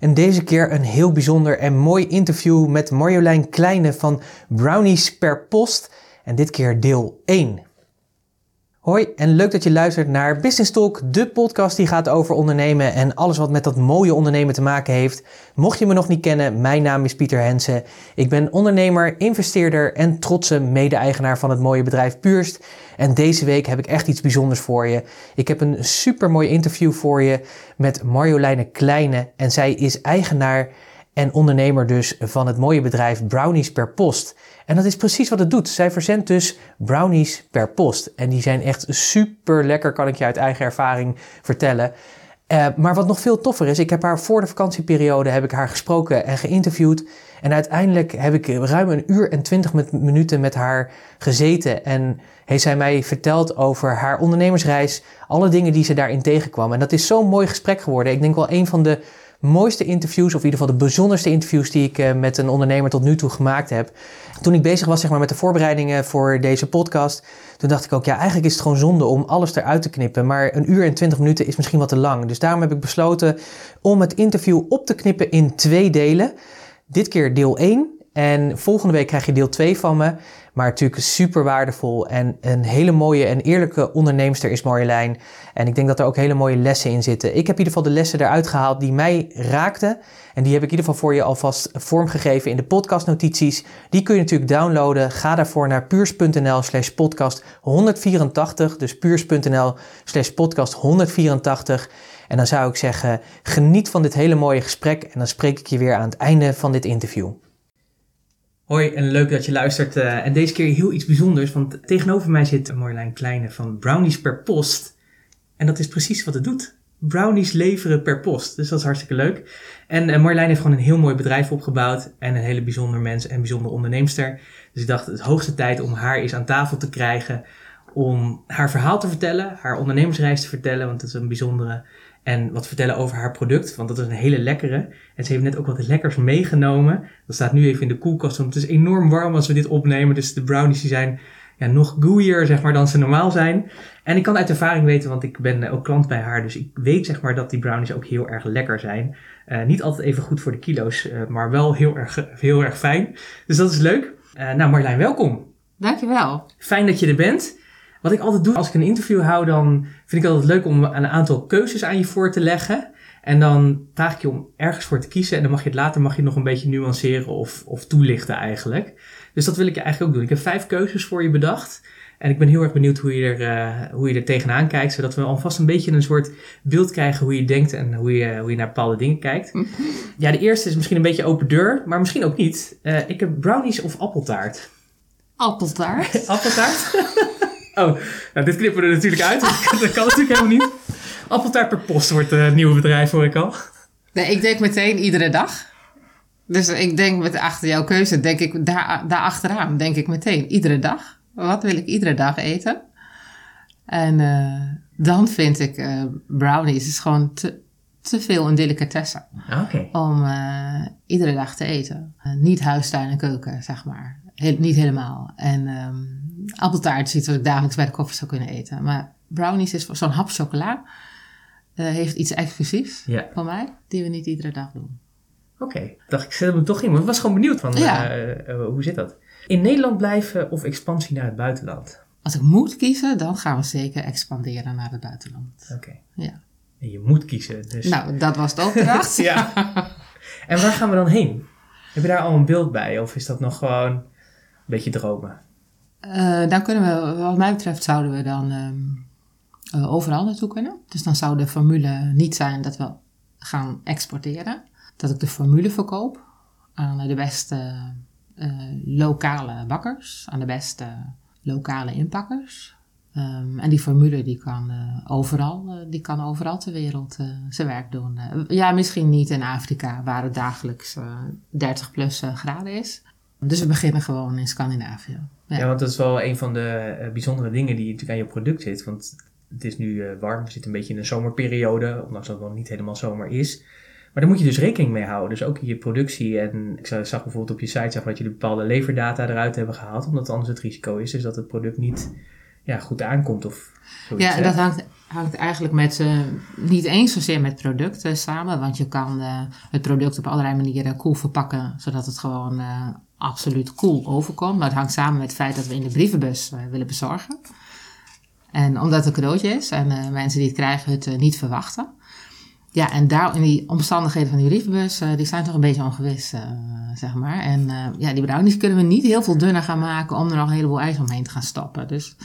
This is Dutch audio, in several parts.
En deze keer een heel bijzonder en mooi interview met Marjolein Kleine van Brownies per Post. En dit keer deel 1. Hoi en leuk dat je luistert naar Business Talk, de podcast die gaat over ondernemen en alles wat met dat mooie ondernemen te maken heeft. Mocht je me nog niet kennen, mijn naam is Pieter Hensen. Ik ben ondernemer, investeerder en trotse mede-eigenaar van het mooie bedrijf Puurst. En deze week heb ik echt iets bijzonders voor je. Ik heb een super mooi interview voor je met Marjoleine Kleine en zij is eigenaar en ondernemer dus van het mooie bedrijf Brownies per Post. En dat is precies wat het doet. Zij verzendt dus brownies per post. En die zijn echt super lekker, kan ik je uit eigen ervaring vertellen. Uh, maar wat nog veel toffer is, ik heb haar voor de vakantieperiode heb ik haar gesproken en geïnterviewd. En uiteindelijk heb ik ruim een uur en twintig minuten met haar gezeten. En heeft zij mij verteld over haar ondernemersreis, alle dingen die ze daarin tegenkwam. En dat is zo'n mooi gesprek geworden. Ik denk wel een van de mooiste interviews, of in ieder geval de bijzonderste interviews die ik uh, met een ondernemer tot nu toe gemaakt heb. Toen ik bezig was zeg maar, met de voorbereidingen voor deze podcast, toen dacht ik ook, ja, eigenlijk is het gewoon zonde om alles eruit te knippen. Maar een uur en twintig minuten is misschien wat te lang. Dus daarom heb ik besloten om het interview op te knippen in twee delen. Dit keer deel 1 en volgende week krijg je deel 2 van me. Maar natuurlijk super waardevol en een hele mooie en eerlijke onderneemster is Marjolein. En ik denk dat er ook hele mooie lessen in zitten. Ik heb in ieder geval de lessen eruit gehaald die mij raakten. En die heb ik in ieder geval voor je alvast vormgegeven in de podcastnotities. Die kun je natuurlijk downloaden. Ga daarvoor naar puurs.nl slash podcast 184. Dus puurs.nl slash podcast 184. En dan zou ik zeggen, geniet van dit hele mooie gesprek. En dan spreek ik je weer aan het einde van dit interview. Hoi en leuk dat je luistert. Uh, en deze keer heel iets bijzonders, want tegenover mij zit Marjolein Kleine van Brownies per Post. En dat is precies wat het doet. Brownies leveren per post. Dus dat is hartstikke leuk. En uh, Marjolein heeft gewoon een heel mooi bedrijf opgebouwd. En een hele bijzonder mens en bijzonder onderneemster. Dus ik dacht, het hoogste tijd om haar eens aan tafel te krijgen. Om haar verhaal te vertellen, haar ondernemersreis te vertellen. Want dat is een bijzondere en wat vertellen over haar product, want dat is een hele lekkere. En ze heeft net ook wat lekkers meegenomen. Dat staat nu even in de koelkast, want het is enorm warm als we dit opnemen. Dus de brownies die zijn ja, nog gooier zeg maar, dan ze normaal zijn. En ik kan uit ervaring weten, want ik ben ook klant bij haar. Dus ik weet zeg maar, dat die brownies ook heel erg lekker zijn. Uh, niet altijd even goed voor de kilo's, uh, maar wel heel erg, heel erg fijn. Dus dat is leuk. Uh, nou Marjolein, welkom. Dankjewel. Fijn dat je er bent. Wat ik altijd doe als ik een interview hou, dan vind ik het altijd leuk om een aantal keuzes aan je voor te leggen. En dan vraag ik je om ergens voor te kiezen. En dan mag je het later mag je nog een beetje nuanceren of, of toelichten eigenlijk. Dus dat wil ik je eigenlijk ook doen. Ik heb vijf keuzes voor je bedacht. En ik ben heel erg benieuwd hoe je, er, uh, hoe je er tegenaan kijkt. Zodat we alvast een beetje een soort beeld krijgen hoe je denkt en hoe je, hoe je naar bepaalde dingen kijkt. Ja, de eerste is misschien een beetje open deur, maar misschien ook niet. Uh, ik heb brownies of appeltaart. Appeltaart? appeltaart? Oh, nou, dit knippen we er natuurlijk uit. dat kan natuurlijk helemaal niet. Appeltaart per post wordt het nieuwe bedrijf, hoor ik al. Nee, ik denk meteen iedere dag. Dus ik denk met achter jouw keuze, denk ik daar, daar achteraan, denk ik meteen iedere dag. Wat wil ik iedere dag eten? En uh, dan vind ik uh, brownies is gewoon te, te veel een delicatesse. Okay. Om uh, iedere dag te eten. niet huistuin en keuken, zeg maar. He niet helemaal. En um, appeltaart wat ik dagelijks bij de koffie zou kunnen eten. Maar brownies is zo'n hap chocola. Uh, heeft iets exclusiefs ja. van mij, die we niet iedere dag doen. Oké, okay. dacht ik zet hem toch in, want ik was gewoon benieuwd van ja. uh, hoe zit dat? In Nederland blijven of expansie naar het buitenland? Als ik moet kiezen, dan gaan we zeker expanderen naar het buitenland. Oké. Okay. Ja. En je moet kiezen. Dus... Nou, dat was de opdracht. ja. En waar gaan we dan heen? Heb je daar al een beeld bij? Of is dat nog gewoon een beetje dromen? Uh, dan kunnen we, wat mij betreft, zouden we dan um, uh, overal naartoe kunnen. Dus dan zou de formule niet zijn dat we gaan exporteren. Dat ik de formule verkoop aan de beste uh, lokale bakkers, aan de beste lokale inpakkers. Um, en die formule die kan overal, die kan overal ter wereld zijn werk doen. ja, misschien niet in Afrika, waar het dagelijks 30 plus graden is. Dus we beginnen gewoon in Scandinavië. Ja. want dat is wel een van de bijzondere dingen die natuurlijk aan je product zit. Want het is nu warm, we zitten een beetje in een zomerperiode, ondanks dat het nog niet helemaal zomer is. Maar daar moet je dus rekening mee houden. Dus ook in je productie. En ik zag bijvoorbeeld op je site zag dat jullie bepaalde leverdata eruit hebben gehaald. Omdat anders het risico is, dat het product niet ja, goed aankomt of zoiets, Ja, en dat hangt, hangt eigenlijk met, uh, niet eens zozeer met producten samen. Want je kan uh, het product op allerlei manieren cool verpakken. Zodat het gewoon absoluut cool overkomt. Maar het hangt samen met het feit dat we in de brievenbus willen bezorgen. En omdat het een cadeautje is en mensen die het krijgen het niet verwachten. Ja, en daar in die omstandigheden van die brievenbus, die zijn toch een beetje ongewis, zeg maar. En ja, die brownies kunnen we niet heel veel dunner gaan maken om er nog een heleboel ijs omheen te gaan stoppen. Dus,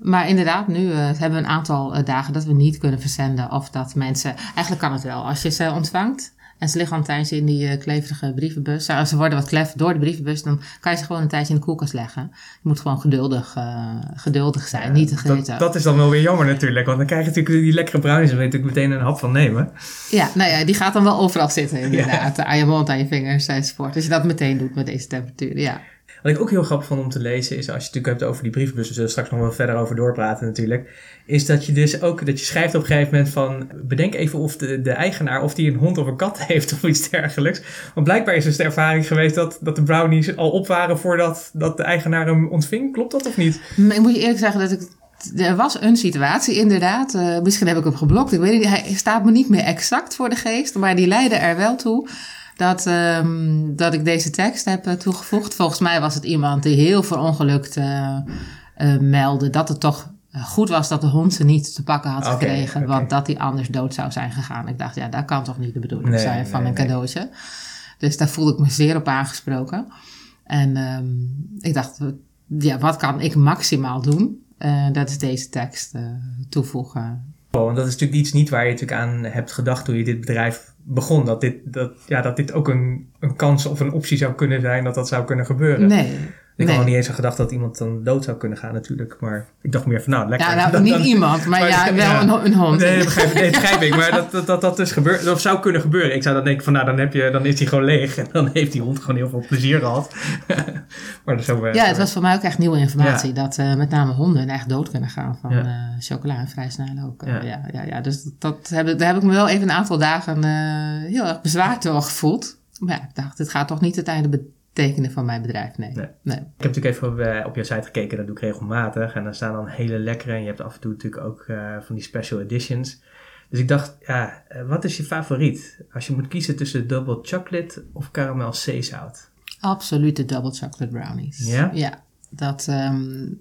maar inderdaad, nu hebben we een aantal dagen dat we niet kunnen verzenden. Of dat mensen, eigenlijk kan het wel, als je ze ontvangt en ze liggen al een tijdje in die uh, kleverige brievenbus. Als ze worden wat klef door de brievenbus, dan kan je ze gewoon een tijdje in de koelkast leggen. Je moet gewoon geduldig, uh, geduldig zijn, niet te genieten. Dat, dat, is dan wel weer jammer natuurlijk, want dan krijg je natuurlijk die lekkere brownies en weet je natuurlijk meteen een hap van nemen. Ja, nou ja, die gaat dan wel overal zitten inderdaad. Aan je mond, aan je vingers enzovoort. Als je dat meteen doet met deze temperatuur, ja. Wat ik ook heel grappig vond om te lezen is, als je het natuurlijk hebt over die brievenbus, we zullen straks nog wel verder over doorpraten natuurlijk, is dat je dus ook, dat je schrijft op een gegeven moment van, bedenk even of de, de eigenaar, of die een hond of een kat heeft of iets dergelijks. Want blijkbaar is dus de ervaring geweest dat, dat de brownies al op waren voordat dat de eigenaar hem ontving. Klopt dat of niet? Ik moet je eerlijk zeggen dat ik er was een situatie inderdaad. Uh, misschien heb ik hem geblokt. Ik weet niet. Hij staat me niet meer exact voor de geest. Maar die leidde er wel toe dat, um, dat ik deze tekst heb uh, toegevoegd. Volgens mij was het iemand die heel verongelukt uh, uh, meldde dat het toch goed was dat de hond ze niet te pakken had gekregen, want dat hij anders dood zou zijn gegaan. Ik dacht, ja, dat kan toch niet de bedoeling nee, zijn van een cadeautje. Dus daar voelde ik me zeer op aangesproken. En um, ik dacht, ja, wat kan ik maximaal doen? dat is deze tekst toevoegen. Oh, want dat is natuurlijk iets niet waar je natuurlijk aan hebt gedacht toen je dit bedrijf begon. Dat dit, dat, ja, dat dit ook een, een kans of een optie zou kunnen zijn dat dat zou kunnen gebeuren. Nee. Ik had nog niet eens gedacht dat iemand dan dood zou kunnen gaan natuurlijk. Maar ik dacht meer van nou, lekker. Ja, nou, niet iemand, maar, ja, wel Een, een, hond. Nee, begrijp, nee, begrijp ik. Maar dat dat, dat, dat dus gebeurt, of zou kunnen gebeuren. Ik zou dan denken van nou, dan, heb je, dan is hij gewoon leeg. En dan heeft die hond gewoon heel veel plezier gehad. maar dat zo, ja, het was voor mij ook echt nieuwe informatie. Dat uh, met name honden echt dood kunnen gaan van uh, chocola en vrij snel ook. Uh, ja. Ja, ja, Dus dat heb, daar heb ik me wel even een aantal dagen heel erg bezwaard door gevoeld. Maar ja, ik dacht, dit gaat toch niet het einde tekenen van mijn bedrijf. Nee. nee. Ik heb natuurlijk even op, uh, op je site gekeken, dat doe ik regelmatig. En daar staan dan hele lekkere. En je hebt af en toe natuurlijk ook uh, van die special editions. Dus ik dacht, ja, uh, wat is je favoriet? Als je moet kiezen tussen double chocolate of caramel zeezout? Absoluut de double chocolate brownies. Ja? Ja, dat, um,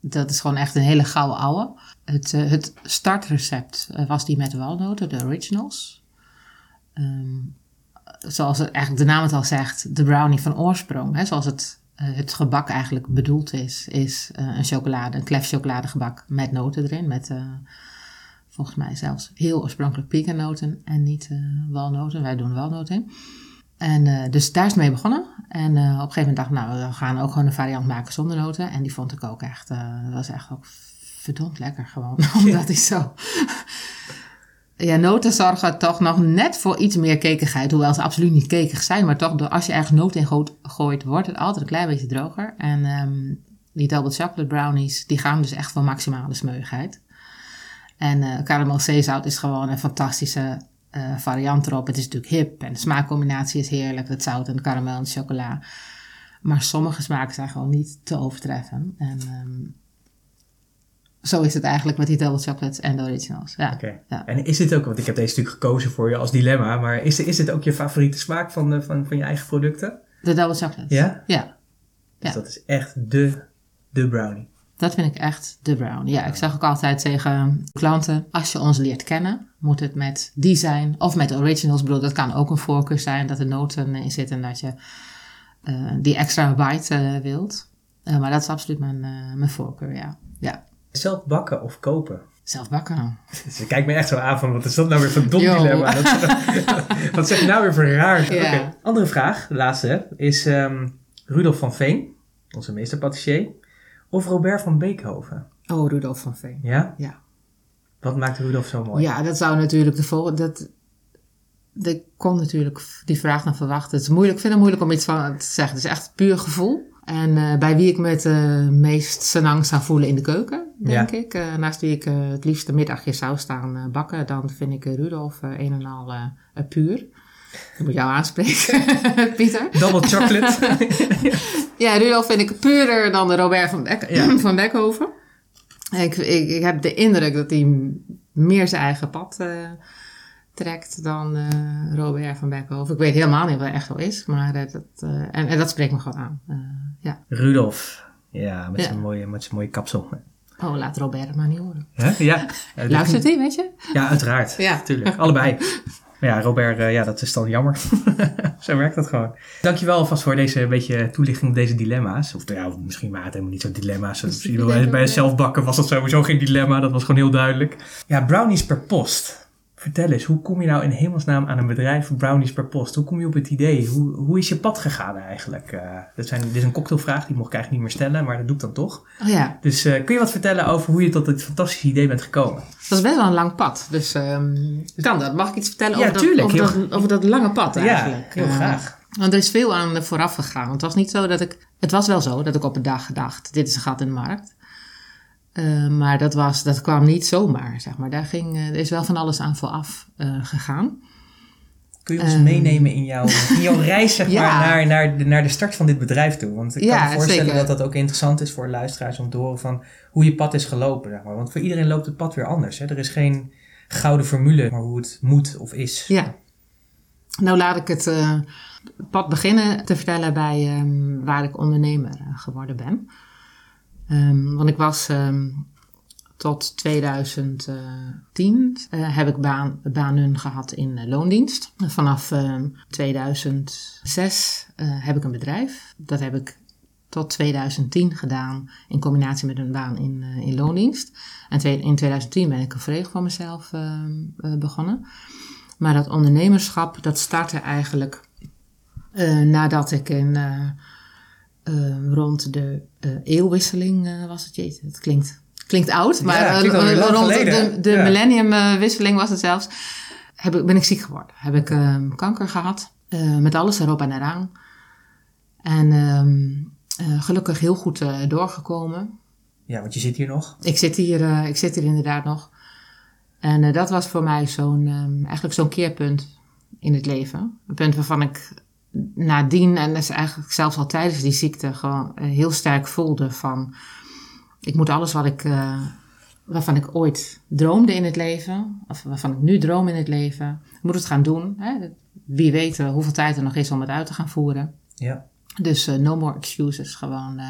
dat is gewoon echt een hele gouden ouwe. Het, het startrecept was die met walnoten, de originals. Um, zoals het, eigenlijk de naam het al zegt, de brownie van oorsprong. Hè, zoals het, uh, het gebak eigenlijk bedoeld is, is uh, een chocolade, een klef chocoladegebak met noten erin. Met uh, volgens mij zelfs heel oorspronkelijk pekanoten en niet walnoten. Wij doen walnoten in. En dus daar is mee begonnen. En op een gegeven moment dacht ik, nou, we gaan ook gewoon een variant maken zonder noten. En die vond ik ook echt, dat was echt ook verdomd lekker gewoon. Omdat hij zo ja, noten toch nog net voor iets meer kekigheid. Hoewel ze absoluut niet kekig zijn. Maar toch, als je ergens noten in gooit, wordt het altijd een klein beetje droger. En um, die double chocolate brownies, die gaan dus echt voor maximale smeugheid. En uh, caramel zeezout is gewoon een fantastische uh, variant erop. Het is natuurlijk hip en de smaakcombinatie is heerlijk. Het zout en de karamel en chocola. Maar sommige smaken zijn gewoon niet te overtreffen. En um, zo is het eigenlijk met die double chocolates en de originals. Ja. ja. En is dit ook, want ik heb deze natuurlijk gekozen voor je als dilemma, maar is, is dit ook je favoriete smaak van, de, van, van je eigen producten? De double chocolates. Ja? Ja. Dus dat is echt de, de brownie. Dat vind ik echt de brownie. Ja, ik zeg ook altijd tegen klanten, als je ons leert kennen, moet het met die zijn of met originals. Ik bedoel, dat kan ook een voorkeur zijn dat er noten in zitten en dat je uh, die extra bite uh, wilt. Uh, maar dat is absoluut mijn, mijn voorkeur, ja. ja. Zelf bakken of kopen? Zelf bakken. Dus ik kijk me echt zo aan van, wat is dat nou weer voor dom dilemma? wat zeg je nou weer voor raar? Okay. Andere vraag, de laatste, is um, Rudolf van Veen, onze meester patissier, of Robert van Beekhoven? Oh, Rudolf van Veen. Ja? Ja. Wat maakt Rudolf zo mooi? Ja, dat zou natuurlijk de volgende. Dat, ik kon natuurlijk die vraag naar verwachten. Het is moeilijk, ik vind het moeilijk om iets van te zeggen. Het is echt puur gevoel. En uh, bij wie ik me het uh, meest senang zou voelen in de keuken, denk ja. ik. Uh, naast wie ik het liefst een middagje zou staan bakken, dan vind ik Rudolf een en al puur. Ik moet jou aanspreken, Pieter. Double chocolate. ja, Rudolf vind ik puurder dan de Robert van, Beck ja. van Beckhoven. Ik, ik, ik, heb de indruk dat hij meer zijn eigen pad trekt dan uh, Robert van Beckhoven. Ik weet helemaal niet wat echt wel is, maar uh, dat, uh, en, en, dat spreekt me gewoon aan. ja. Rudolf, ja, met zijn mooie, met zijn mooie kapsel. Oh, laat Robert het maar niet horen. Ja, ja. Luistert hij, weet je? Ja, uiteraard. Ja. Tuurlijk, allebei. Maar ja, Robert, ja, dat is dan jammer. zo werkt dat gewoon. Dankjewel alvast voor deze beetje toelichting op deze dilemma's. Of ja, misschien waren het helemaal niet zo dilemma's. Bij, bij zelfbakken was dat sowieso geen dilemma. Dat was gewoon heel duidelijk. Ja, brownies per post. Vertel eens, hoe kom je nou in hemelsnaam aan een bedrijf voor brownies per post? Hoe kom je op het idee? Hoe, hoe is je pad gegaan eigenlijk? Uh, dat zijn, dit is een cocktailvraag, die mocht ik eigenlijk niet meer stellen, maar dat doe ik dan toch. Oh ja. Dus uh, kun je wat vertellen over hoe je tot dit fantastische idee bent gekomen? Dat is best wel een lang pad, dus um, kan dat? Mag ik iets vertellen ja, over, tuurlijk, dat, over, dat, over dat lange pad eigenlijk? Ja, heel graag. Want er is veel aan vooraf gegaan. Want het was niet zo dat ik... Het was wel zo dat ik op een dag gedacht, dit is een gat in de markt. Uh, maar dat, was, dat kwam niet zomaar, zeg maar. Daar ging, uh, er is wel van alles aan vooraf uh, gegaan. Kun je ons um, meenemen in jouw, in jouw reis zeg ja. maar, naar, naar, de, naar de start van dit bedrijf toe? Want ik ja, kan me voorstellen zeker. dat dat ook interessant is voor luisteraars om te horen van hoe je pad is gelopen. Zeg maar. Want voor iedereen loopt het pad weer anders. Hè? Er is geen gouden formule maar hoe het moet of is. Ja. Nou laat ik het pad beginnen te vertellen bij um, waar ik ondernemer geworden ben. Um, want ik was um, tot 2010 uh, heb ik baan, banen gehad in uh, loondienst. Vanaf um, 2006 uh, heb ik een bedrijf. Dat heb ik tot 2010 gedaan in combinatie met een baan in, in loondienst. En in 2010 ben ik een volledig voor mezelf begonnen. Maar dat ondernemerschap, dat startte eigenlijk nadat ik in rond de uh, eeuwwisseling uh, was het. Het klinkt, klinkt oud, maar ja, klinkt rond geleden. de, de ja. millenniumwisseling was het zelfs. Heb ik, ben ik ziek geworden. Heb ik ehm, kanker gehad. met alles erop en eraan. En ehm, gelukkig heel goed doorgekomen. Ja, want je zit hier nog. Ik zit hier, ik zit hier inderdaad nog. En dat was voor mij zo'n, eigenlijk zo'n keerpunt in het leven. Een punt waarvan ik nadien, en dat is eigenlijk zelfs al tijdens die ziekte, gewoon uh, heel sterk voelde van... Ik moet alles wat ik, uh, waarvan ik ooit droomde in het leven, of waarvan ik nu droom in het leven, moet het gaan doen. Hè? Wie weet uh, hoeveel tijd er nog is om het uit te gaan voeren. Ja. Dus no more excuses, gewoon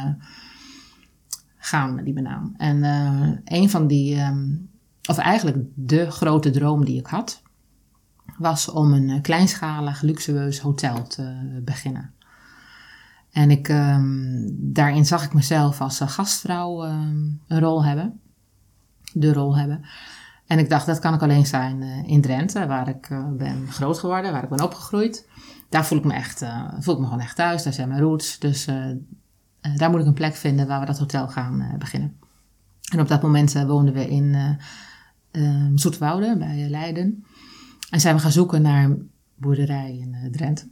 gaan met die banaan. En een van die, um, of eigenlijk de grote droom die ik had, was om een eh, kleinschalig, luxueus hotel te beginnen. En ik, um, daarin zag ik mezelf als gastvrouw um, een rol hebben. De rol hebben. En ik dacht, dat kan ik alleen zijn in Drenthe, waar ik ben groot geworden, waar ik ben opgegroeid. Daar voel ik me echt, voel ik me gewoon echt thuis, daar zijn mijn roots. Dus daar moet ik een plek vinden waar we dat hotel gaan beginnen. En op dat moment woonden we in Zoetwoude bij Leiden. En zijn we gaan zoeken naar een boerderij in uh, Drenthe.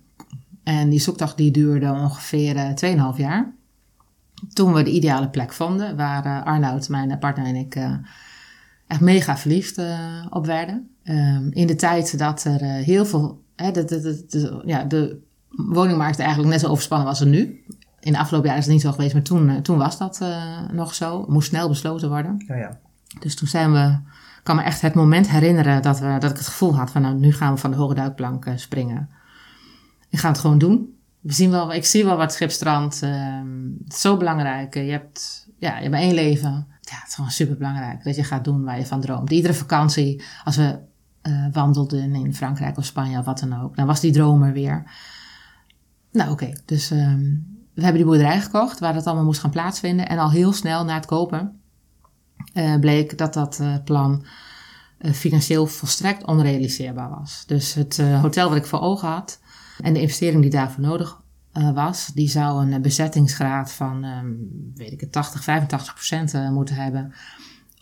En die zoektocht die duurde ongeveer uh, eh, 2,5 jaar. Toen we de ideale plek vonden, waar uh, Arnoud, mijn partner en ik echt mega verliefd op werden. Um, in de tijd dat er heel veel, hè, de, de, de, ja, de woningmarkt eigenlijk net zo overspannen was als nu. In de afgelopen jaren is het niet zo geweest, maar toen, toen was dat nog zo. Het moest snel besloten worden. Ja, ja. Dus toen zijn we kan me echt het moment herinneren dat, we, dat ik het gevoel had van nou, nu gaan we van de hoge duikplank uh, springen. Ik ga het gewoon doen. We zien wel, ik zie wel wat schipstrand. Uh, het is zo belangrijk. Je hebt, ja, je hebt één leven. Ja, het is gewoon super belangrijk dat je gaat doen waar je van droomt. Iedere vakantie, als we uh, wandelden in Frankrijk of Spanje of wat dan ook, dan was die droom er weer. Nou, oké. Dus um, we hebben die boerderij gekocht waar dat allemaal moest gaan plaatsvinden. En al heel snel na het kopen uh, bleek dat dat uh, plan uh, financieel volstrekt onrealiseerbaar was. Dus het hotel wat ik voor ogen had en de investering die daarvoor nodig was, die zou een bezettingsgraad van, um, weet ik het, 80, 85 procent moeten hebben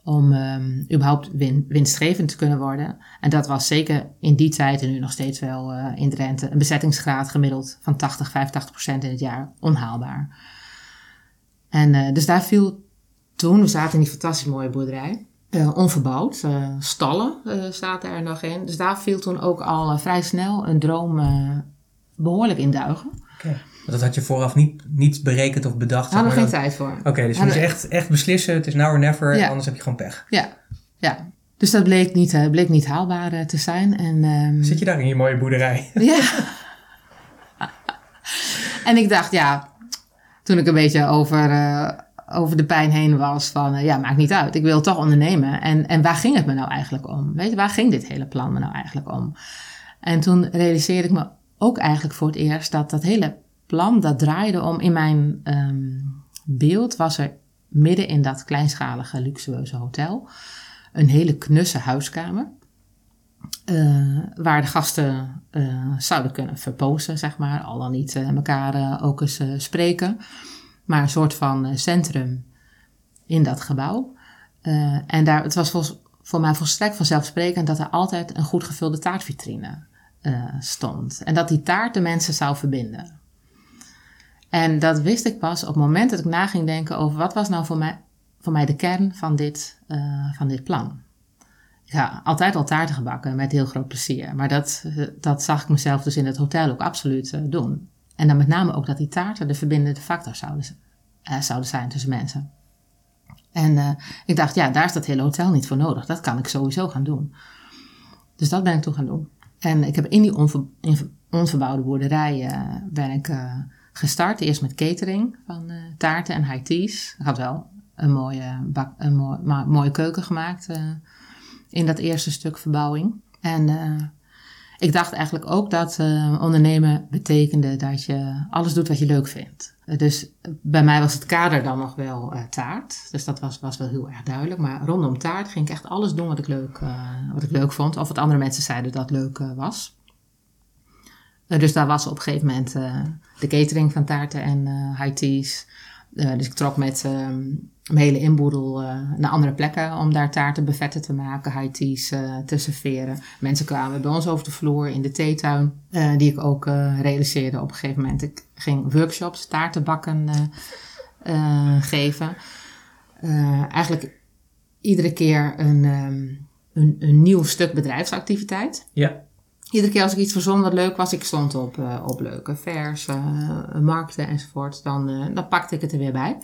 om um, überhaupt win, winstgevend te kunnen worden. En dat was zeker in die tijd en nu nog steeds wel uh, in Drenthe een bezettingsgraad gemiddeld van 80, 85 procent in het jaar onhaalbaar. En dus daar viel toen, we zaten in die fantastisch mooie boerderij, uh, onverbouwd, stallen zaten er nog in. Dus daar viel toen ook al vrij snel een droom behoorlijk in duigen. Okay. Dat had je vooraf niet, niet berekend of bedacht. Hadden we geen tijd voor. Oké, dus je moest echt, echt beslissen. Het is now or never, anders heb je gewoon pech. Ja, ja. Dus dat bleek niet, uh, bleek niet haalbaar uh, te zijn. En, um... Zit je daar in je mooie boerderij? Ja. en ik dacht, ja, toen ik een beetje over, uh, over de pijn heen was van, ja, maakt niet uit. Ik wil toch ondernemen. En, en waar ging het me nou eigenlijk om? Weet je, waar ging dit hele plan me nou eigenlijk om? En toen realiseerde ik me ook eigenlijk voor het eerst dat dat hele plan dat draaide om in mijn um, beeld was er midden in dat kleinschalige luxueuze hotel een hele knusse huiskamer. Uh, waar de gasten uh, zouden kunnen verpozen, zeg maar. Al dan niet uh, elkaar ook eens spreken. Maar een soort van centrum in dat gebouw. en daar, het was voor, mij volstrekt vanzelfsprekend dat er altijd een goed gevulde taartvitrine stond. En dat die taart de mensen zou verbinden. En dat wist ik pas op het moment dat ik na ging denken over wat was nou voor mij, voor mij de kern van dit, van dit plan. Ja, altijd al taarten gebakken met heel groot plezier. Maar dat, dat zag ik mezelf dus in het hotel ook absoluut doen. En dan met name ook dat die taarten de verbindende factor zouden, uh, zouden zijn tussen mensen. En ik dacht, ja, daar is dat hele hotel niet voor nodig. Dat kan ik sowieso gaan doen. Dus dat ben ik toen gaan doen. En ik heb in die onver, onverbouwde boerderij ben ik gestart. Eerst met catering van taarten en high teas. Ik had wel een mooie, bak, een mooi, mooie keuken gemaakt in dat eerste stuk verbouwing. En ik dacht eigenlijk ook dat ondernemen betekende dat je alles doet wat je leuk vindt. dus bij mij was het kader dan nog wel taart. Dus dat was, was wel heel erg duidelijk. Maar rondom taart ging ik echt alles doen wat ik leuk, wat ik leuk vond. Of wat andere mensen zeiden dat leuk was. dus daar was op een gegeven moment de catering van taarten en high teas. Dus ik trok met uh, mijn hele inboedel uh, naar andere plekken om daar taarten bevetten te maken, high teas te serveren. Mensen kwamen bij ons over de vloer in de theetuin, die ik ook realiseerde op een gegeven moment. Ik ging workshops, taarten bakken geven. eigenlijk iedere keer een, um, een, een nieuw stuk bedrijfsactiviteit. Ja. Iedere keer als ik iets verzon wat leuk was, ik stond op, op leuke vers, markten enzovoort, dan, dan pakte ik het er weer bij.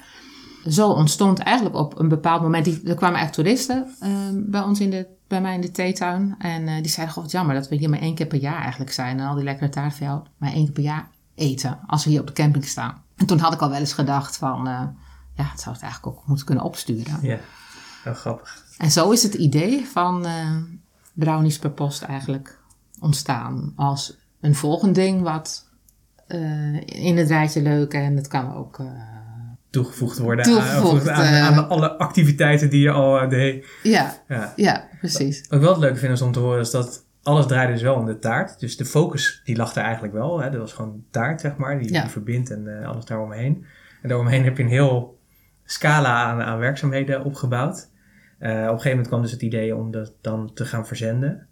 Zo ontstond eigenlijk op een bepaald moment, die, er kwamen echt toeristen ehm, bij ons in de, bij mij in de theetuin. En die zeiden, god jammer dat we hier maar één keer per jaar eigenlijk zijn. En al die lekkere taart maar één keer per jaar eten, als we hier op de camping staan. En toen had ik al wel eens gedacht van, ja, het zou het eigenlijk ook moeten kunnen opsturen. Ja, heel grappig. En zo is het idee van brownies per post eigenlijk ontstaan als een volgend ding wat in het rijtje leuk en het kan ook toegevoegd worden toegevoegd, aan, aan, aan, alle activiteiten die je al deed. Ja, ja, ja. precies. Wat ik wel het leuke vind om te horen is dat alles draaide dus wel om de taart. Dus de focus die lag er eigenlijk wel. Hè. Dat was gewoon taart, zeg maar, die, ja. die verbindt en uh, alles daaromheen. En daaromheen heb je een heel scala aan, aan werkzaamheden opgebouwd. op een gegeven moment kwam dus het idee om dat dan te gaan verzenden.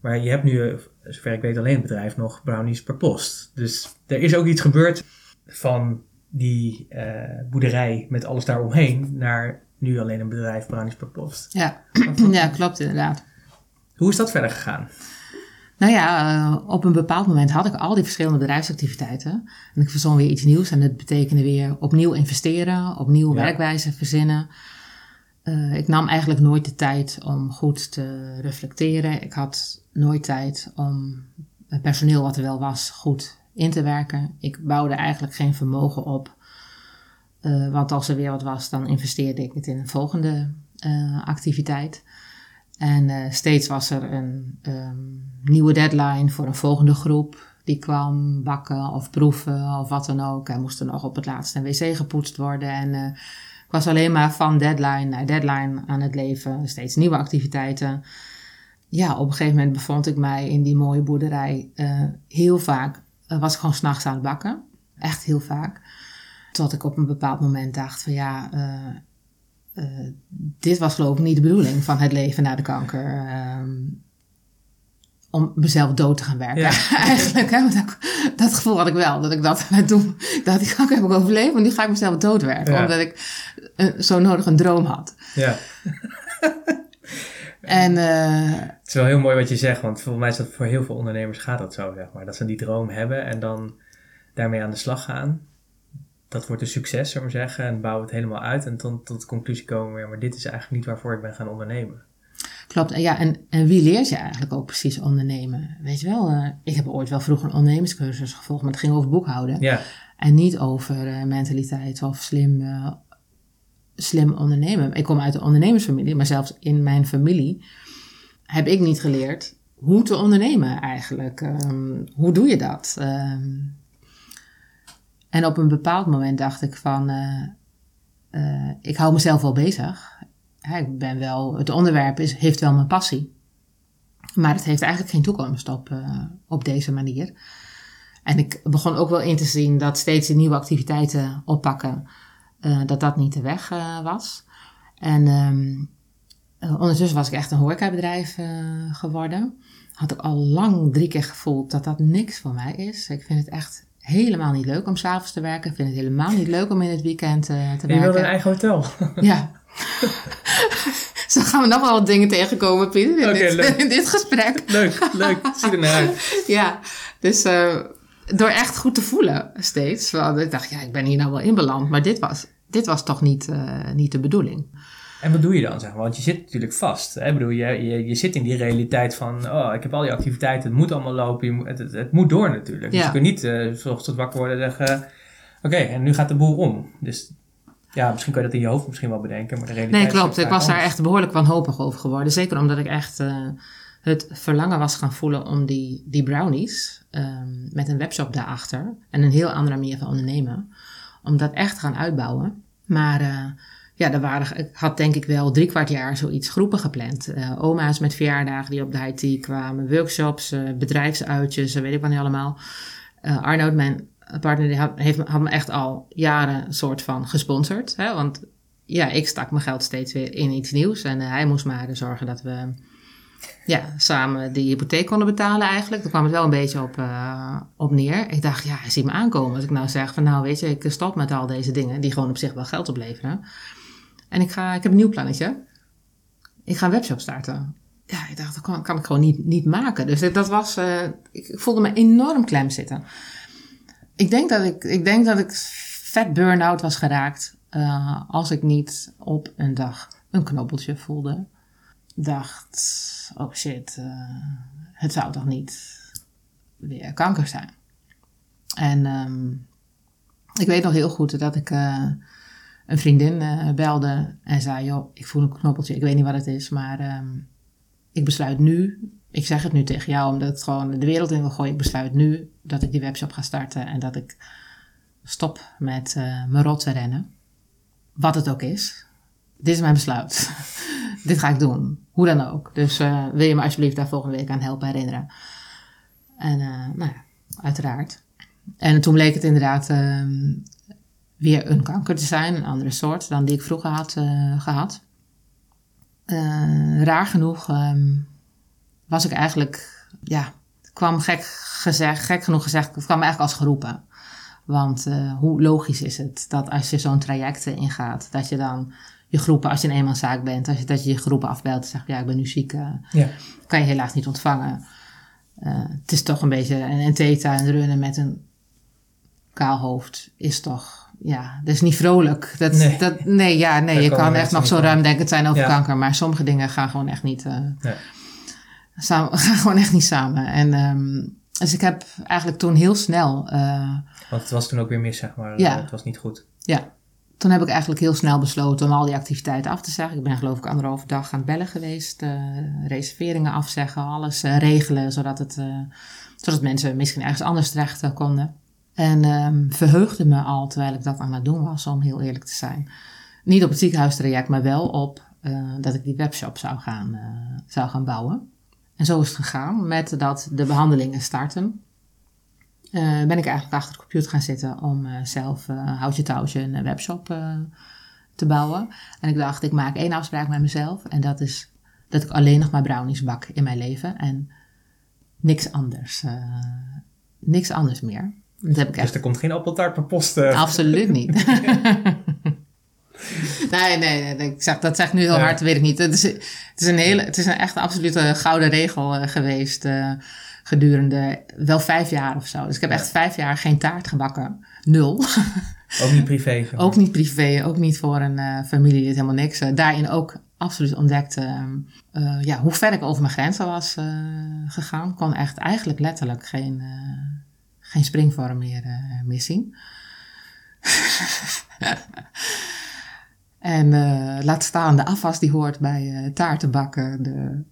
Maar je hebt nu, zover ik weet, alleen het bedrijf nog brownies per post. Dus er is ook iets gebeurd van die uh, boerderij met alles daaromheen naar nu alleen een bedrijf brownies per post. Ja, ja klopt inderdaad. Hoe is dat verder gegaan? Nou ja, uh, op een bepaald moment had ik al die verschillende bedrijfsactiviteiten. En ik verzon weer iets nieuws. En dat betekende weer opnieuw investeren, opnieuw ja. werkwijze verzinnen. Uh, ik nam eigenlijk nooit de tijd om goed te reflecteren. Ik had nooit tijd om het personeel wat er wel was goed in te werken. Ik bouwde eigenlijk geen vermogen op. Uh, want als er weer wat was, dan investeerde ik het in een volgende uh, activiteit. En steeds was er een um, nieuwe deadline voor een volgende groep. Die kwam bakken of proeven of wat dan ook. En moest er nog op het laatste een wc gepoetst worden. En ik was alleen maar van deadline naar deadline aan het leven. Steeds nieuwe activiteiten. Ja, op een gegeven moment bevond ik mij in die mooie boerderij. Heel vaak was ik gewoon s'nachts aan het bakken. Echt heel vaak. Tot ik op een bepaald moment dacht van ja, uh, dit was geloof ik niet de bedoeling van het leven na de kanker. Ehm, om mezelf dood te gaan werken. Eigenlijk, hè, dat, dat, gevoel had ik wel. Dat ik dat toen, dat die kanker heb ik overleefd, maar nu ga ik mezelf doodwerken. Omdat ik zo nodig een droom had. Ja. en, uh, het is wel heel mooi wat je zegt, want volgens mij is dat voor heel veel ondernemers gaat dat zo, zeg maar. Dat ze die droom hebben en dan daarmee aan de slag gaan. Dat wordt een succes, zullen we zeggen, en bouwen het helemaal uit en tot, tot de conclusie komen, ja, maar dit is eigenlijk niet waarvoor ik ben gaan ondernemen. Klopt, ja, en, en wie leert je eigenlijk ook precies ondernemen? Weet je wel, uh, ik heb ooit wel vroeger een ondernemerscursus gevolgd, maar het ging over boekhouden. Ja. En niet over uh, mentaliteit of slim, slim ondernemen. Ik kom uit een ondernemersfamilie, maar zelfs in mijn familie heb ik niet geleerd hoe te ondernemen eigenlijk. Um, hoe doe je dat? Um, en op een bepaald moment dacht ik van, ik hou mezelf wel bezig ik ben wel, het onderwerp is, heeft wel mijn passie. Maar het heeft eigenlijk geen toekomst op, uh, op deze manier. En ik begon ook wel in te zien dat steeds nieuwe activiteiten oppakken, dat dat niet de weg uh, was. En um, ondertussen was ik echt een horecabedrijf geworden. Had ik al lang drie keer gevoeld dat dat niks voor mij is. Ik vind het echt helemaal niet leuk om s'avonds te werken. Ik vind het helemaal niet leuk om in het weekend te werken. Je wilde een eigen hotel. ja, Zo gaan we nog wel wat dingen tegenkomen, Pieter, in, dit, in dit, gesprek. Leuk, leuk. Zie er naar uit. ja, dus uh, door echt goed te voelen steeds. Want ik dacht, ja, ik ben hier nou wel in beland. Maar dit was, dit was toch niet, uh, niet de bedoeling. En wat doe je dan, zeg maar? Want je zit natuurlijk vast. Hè? Ik bedoel, je, je, je zit in die realiteit van... oh, ik heb al die activiteiten, het moet allemaal lopen. Het, het, het, moet door natuurlijk. Dus ja. Dus je kunt niet uh, tot wakker worden en zeggen... oké, en nu gaat de boel om. Dus ja, misschien kan je dat in je hoofd misschien wel bedenken, maar de realiteit Nee, klopt. Ik was daar echt behoorlijk wanhopig over geworden. Zeker omdat ik echt uh, het verlangen was gaan voelen om die, die brownies um, met een webshop daarachter en een heel andere manier van ondernemen, om dat echt te gaan uitbouwen. Maar uh, ja, er waren, ik had denk ik wel drie kwart jaar zoiets groepen gepland. Uh, oma's met verjaardagen die op de IT kwamen, workshops, bedrijfsuitjes, weet ik wat niet allemaal. Arnoud, mijn partner die had, heeft, had me echt al jaren soort van gesponsord. Hè? Want ja, ik stak mijn geld steeds weer in iets nieuws. En hij moest maar zorgen dat we ja, samen die hypotheek konden betalen eigenlijk. Daar kwam het wel een beetje op, uh, op neer. Ik dacht, ja, hij ziet me aankomen. Als ik nou zeg van nou weet je, ik stop met al deze dingen. Die gewoon op zich wel geld opleveren. En ik, ga, ik heb een nieuw plannetje. Ik ga een webshop starten. Ja, ik dacht, dat kan, kan ik gewoon niet, niet maken. Dus dat was, uh, ik voelde me enorm klem zitten. Ik denk dat ik, ik, denk dat ik vet burn-out was geraakt uh, als ik niet op een dag een knobbeltje voelde. Dacht, oh shit, uh, het zou toch niet weer kanker zijn. En um, ik weet nog heel goed dat ik uh, een vriendin belde en zei: Joh, ik voel een knobbeltje, ik weet niet wat het is, maar um, ik besluit nu ik zeg het nu tegen jou omdat het gewoon de wereld in wil gooien. Ik besluit nu dat ik die webshop ga starten en dat ik stop met mijn rot te rennen. Wat het ook is. Dit is mijn besluit. Dit ga ik doen. Hoe dan ook. Dus uh, wil je me alsjeblieft daar volgende week aan helpen herinneren. En uh, nou ja, uiteraard. En toen bleek het inderdaad ehm, weer een kanker te zijn. Een andere soort dan die ik vroeger had gehad. raar genoeg... Um, was ik eigenlijk, ja, kwam gek gezegd, gek genoeg gezegd, het kwam eigenlijk als geroepen. Want hoe logisch is het dat als je zo'n traject ingaat, dat je dan je groepen, als je een eenmanszaak bent, als je, dat je je groepen afbelt en zegt, ja, ik ben nu ziek, uh, ja. kan je helaas niet ontvangen. Uh, het is toch een beetje, en, en theta en runnen met een kaal hoofd is toch, ja, dat is niet vrolijk. Dat, nee. Dat, nee, ja, nee, je kan echt nog zo ruim denken zijn over ja. kanker, maar sommige dingen gaan gewoon echt niet... Nee samen, gaan gewoon echt niet samen. En um, dus ik heb eigenlijk toen heel snel. Uh, Want het was toen ook weer mis, zeg maar. Ja. Het was niet goed. Ja. Toen heb ik eigenlijk heel snel besloten om al die activiteiten af te zeggen. Ik ben geloof ik anderhalve dag aan bellen geweest. Uh, reserveringen afzeggen, alles uh, regelen. Zodat, het, zodat mensen misschien ergens anders terecht konden. En um, verheugde me al terwijl ik dat aan het doen was, om heel eerlijk te zijn. Niet op het ziekenhuistraject, maar wel op dat ik die webshop zou gaan, zou gaan bouwen. En zo is het gegaan. Met dat de behandelingen starten, ben ik eigenlijk achter de computer gaan zitten om uh, zelf uh, houtje touwtje een webshop te bouwen. En ik dacht, ik maak één afspraak met mezelf. En dat is dat ik alleen nog maar brownies bak in mijn leven. En niks anders. Uh, niks anders meer. Dat heb ik dus echt... er komt geen appeltaart per post? Uh... Absoluut niet. nee, nee, nee, ik zeg, dat zeg ik nu heel hard, weet ik niet. Het is, het is een hele, het is een echt absolute gouden regel uh, geweest gedurende wel vijf jaar of zo. Dus ik heb echt vijf jaar geen taart gebakken. Nul. Ook niet privé? ook niet privé, ook niet voor een uh, familie, dit helemaal niks. daarin ook absoluut ontdekte ja, hoe ver ik over mijn grenzen was gegaan. kon echt eigenlijk letterlijk geen, geen springvorm meer, meer zien. En laat staan de afwas die hoort bij uh, taartenbakken de,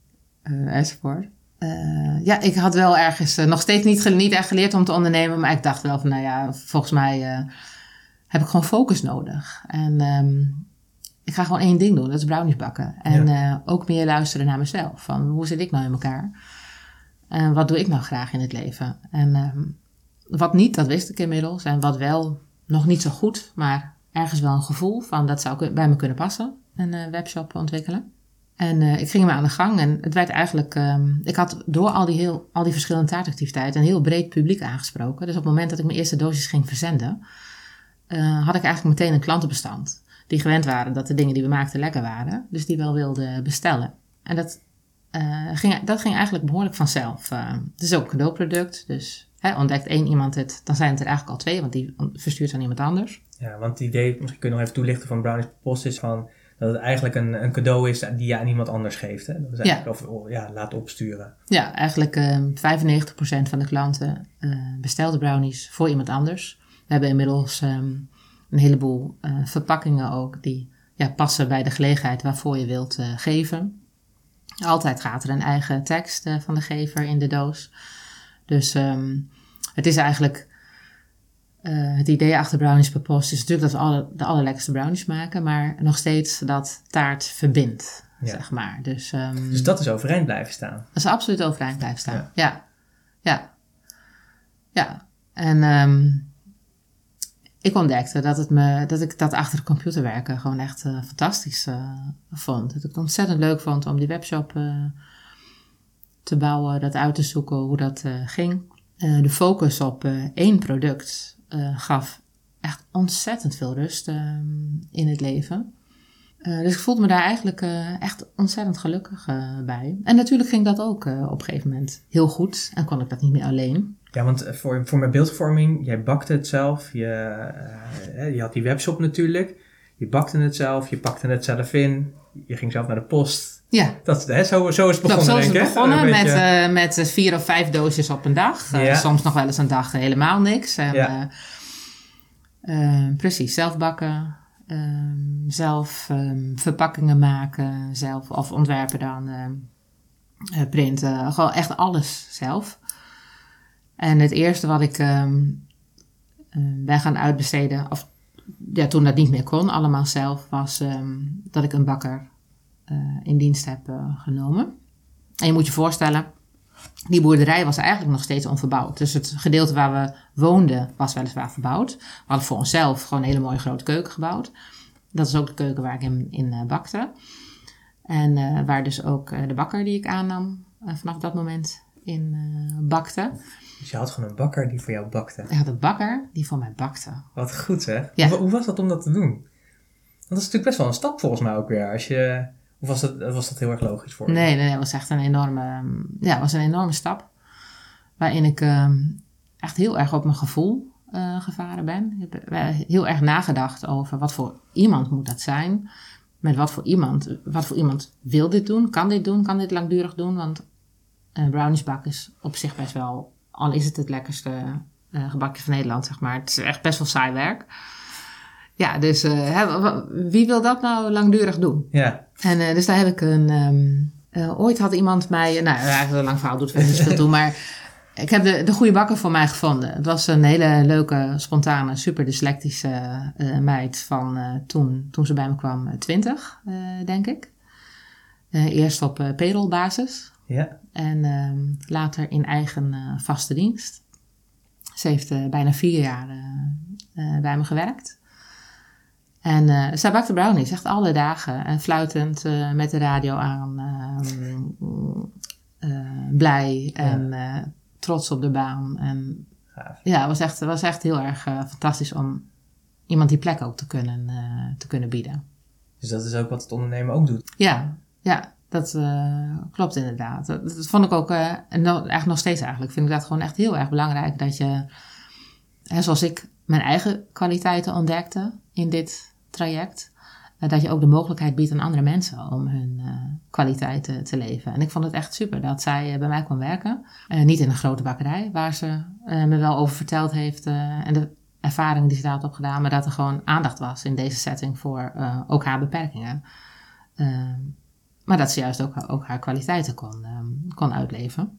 uh, enzovoort. ja, ik had wel ergens nog steeds niet, niet echt geleerd om te ondernemen. Maar ik dacht wel van, nou ja, volgens mij heb ik gewoon focus nodig. En um, ik ga gewoon één ding doen, dat is brownies bakken. En ook meer luisteren naar mezelf. Van, hoe zit ik nou in elkaar? En wat doe ik nou graag in het leven? En um, wat niet, dat wist ik inmiddels. En wat wel, nog niet zo goed, maar ergens wel een gevoel van dat zou bij me kunnen passen, een webshop ontwikkelen. En uh, ik ging me aan de gang en het werd eigenlijk, um, ik had door al die, heel, al die verschillende taartactiviteiten een heel breed publiek aangesproken. Dus op het moment dat ik mijn eerste dosis ging verzenden, uh, had ik eigenlijk meteen een klantenbestand. Die gewend waren dat de dingen die we maakten lekker waren, dus die wel wilden bestellen. En dat, ging, dat ging eigenlijk behoorlijk vanzelf. het is ook een cadeauproduct, dus hè, ontdekt één iemand het, dan zijn het er eigenlijk al twee, want die verstuurt aan iemand anders. Ja, want het idee, misschien kun je nog even toelichten van Brownies Post is van dat het eigenlijk een, een cadeau is die je aan iemand anders geeft. Hè? Dat is eigenlijk ja. Of, ja, laat opsturen. Ja, eigenlijk uh, ehm, 95% van de klanten uh, bestelt brownies voor iemand anders. We hebben inmiddels um, een heleboel uh, verpakkingen ook die ja, passen bij de gelegenheid waarvoor je wilt uh, geven. Altijd gaat er een eigen tekst van de gever in de doos. Dus um, het is eigenlijk uh, het idee achter brownies per post is natuurlijk dat we alle, de allerlekkerste brownies maken, maar nog steeds dat taart verbindt, zeg maar. Dus, um, dus dat is overeind blijven staan? Dat is absoluut overeind blijven staan, ja. Ja. Ja. En um, ik ontdekte dat, het me, dat ik dat achter de computer werken gewoon echt uh, fantastisch uh, vond. Dat ik het ontzettend leuk vond om die webshop te bouwen, dat uit te zoeken hoe dat ging. de focus op één product uh, gaf echt ontzettend veel rust uh, in het leven. Uh, dus ik voelde me daar eigenlijk echt ontzettend gelukkig bij. En natuurlijk ging dat ook op een gegeven moment heel goed en kon ik dat niet meer alleen. Ja, want voor, voor mijn beeldvorming, jij bakte het zelf, je, je had die webshop natuurlijk, je bakte het zelf, je pakte het zelf in, je ging zelf naar de post. Ja. Dat, hè, zo, zo is het begonnen, zo is het begonnen met, uh, met vier of vijf doosjes op een dag. Uh, soms nog wel eens een dag helemaal niks. En, ja. Uh, precies, zelf bakken, ehm, zelf um, verpakkingen maken, zelf of ontwerpen dan, printen. Gewoon echt alles zelf. En het eerste wat ik ben gaan uitbesteden, of ja, toen dat niet meer kon, allemaal zelf, was dat ik een bakker in dienst heb uh, genomen. En je moet je voorstellen, die boerderij was eigenlijk nog steeds onverbouwd. Dus het gedeelte waar we woonden was weliswaar verbouwd. We hadden voor onszelf gewoon een hele mooie grote keuken gebouwd. Dat is ook de keuken waar ik in, in uh, bakte. En waar dus ook de bakker die ik aannam vanaf dat moment in bakte. Dus je had gewoon een bakker die voor jou bakte? Ik had een bakker die voor mij bakte. Wat goed hè? Ja. Hoe, hoe was dat om dat te doen? Want dat is natuurlijk best wel een stap volgens mij ook weer. Als je of was dat, was dat heel erg logisch voor je? Nee, nee, het was echt een enorme, ja, was een enorme stap. Waarin ik uh, echt heel erg op mijn gevoel uh, gevaren ben. Ik heb heel erg nagedacht over wat voor iemand moet dat zijn. Met wat voor iemand, wat voor iemand wil dit doen, kan dit doen, kan dit langdurig doen. Want een browniesbak is op zich best wel, al is het het lekkerste uh, gebakje van Nederland, zeg maar. Het is echt best wel saai werk. Ja, dus uh, wie wil dat nou langdurig doen? Ja. En uh, dus daar heb ik een. Um, uh, ooit had iemand mij. Nou, eigenlijk een lang verhaal doet verder niet veel toe, maar. Ik heb de, de goede bakker voor mij gevonden. Het was een hele leuke, spontane, super dyslectische meid van toen, toen ze bij me kwam, 20, denk ik. eerst op payrollbasis. Ja. En ehm, later in eigen vaste dienst. Ze heeft bijna vier jaar bij me gewerkt. En uh, zij bakte brownies, echt alle dagen. En fluitend uh, met de radio aan. Uh, blij en ja. trots op de baan. En Gaaf. ja, het was echt, was echt heel erg fantastisch om iemand die plek ook te kunnen, te kunnen bieden. Dus dat is ook wat het ondernemen ook doet? Ja, ja dat klopt inderdaad. Dat, dat, vond ik ook, en nou, eigenlijk nog steeds eigenlijk, vind ik dat gewoon echt heel erg belangrijk. Dat je, hè, zoals ik mijn eigen kwaliteiten ontdekte in dit traject. Uh, dat je ook de mogelijkheid biedt aan andere mensen om hun uh, kwaliteiten te leven. En ik vond het echt super dat zij uh, bij mij kwam werken. niet in een grote bakkerij, waar ze me wel over verteld heeft. en de ervaring die ze daar had opgedaan. Maar dat er gewoon aandacht was in deze setting voor ook haar beperkingen. maar dat ze juist ook, ook haar kwaliteiten kon, kon uitleven.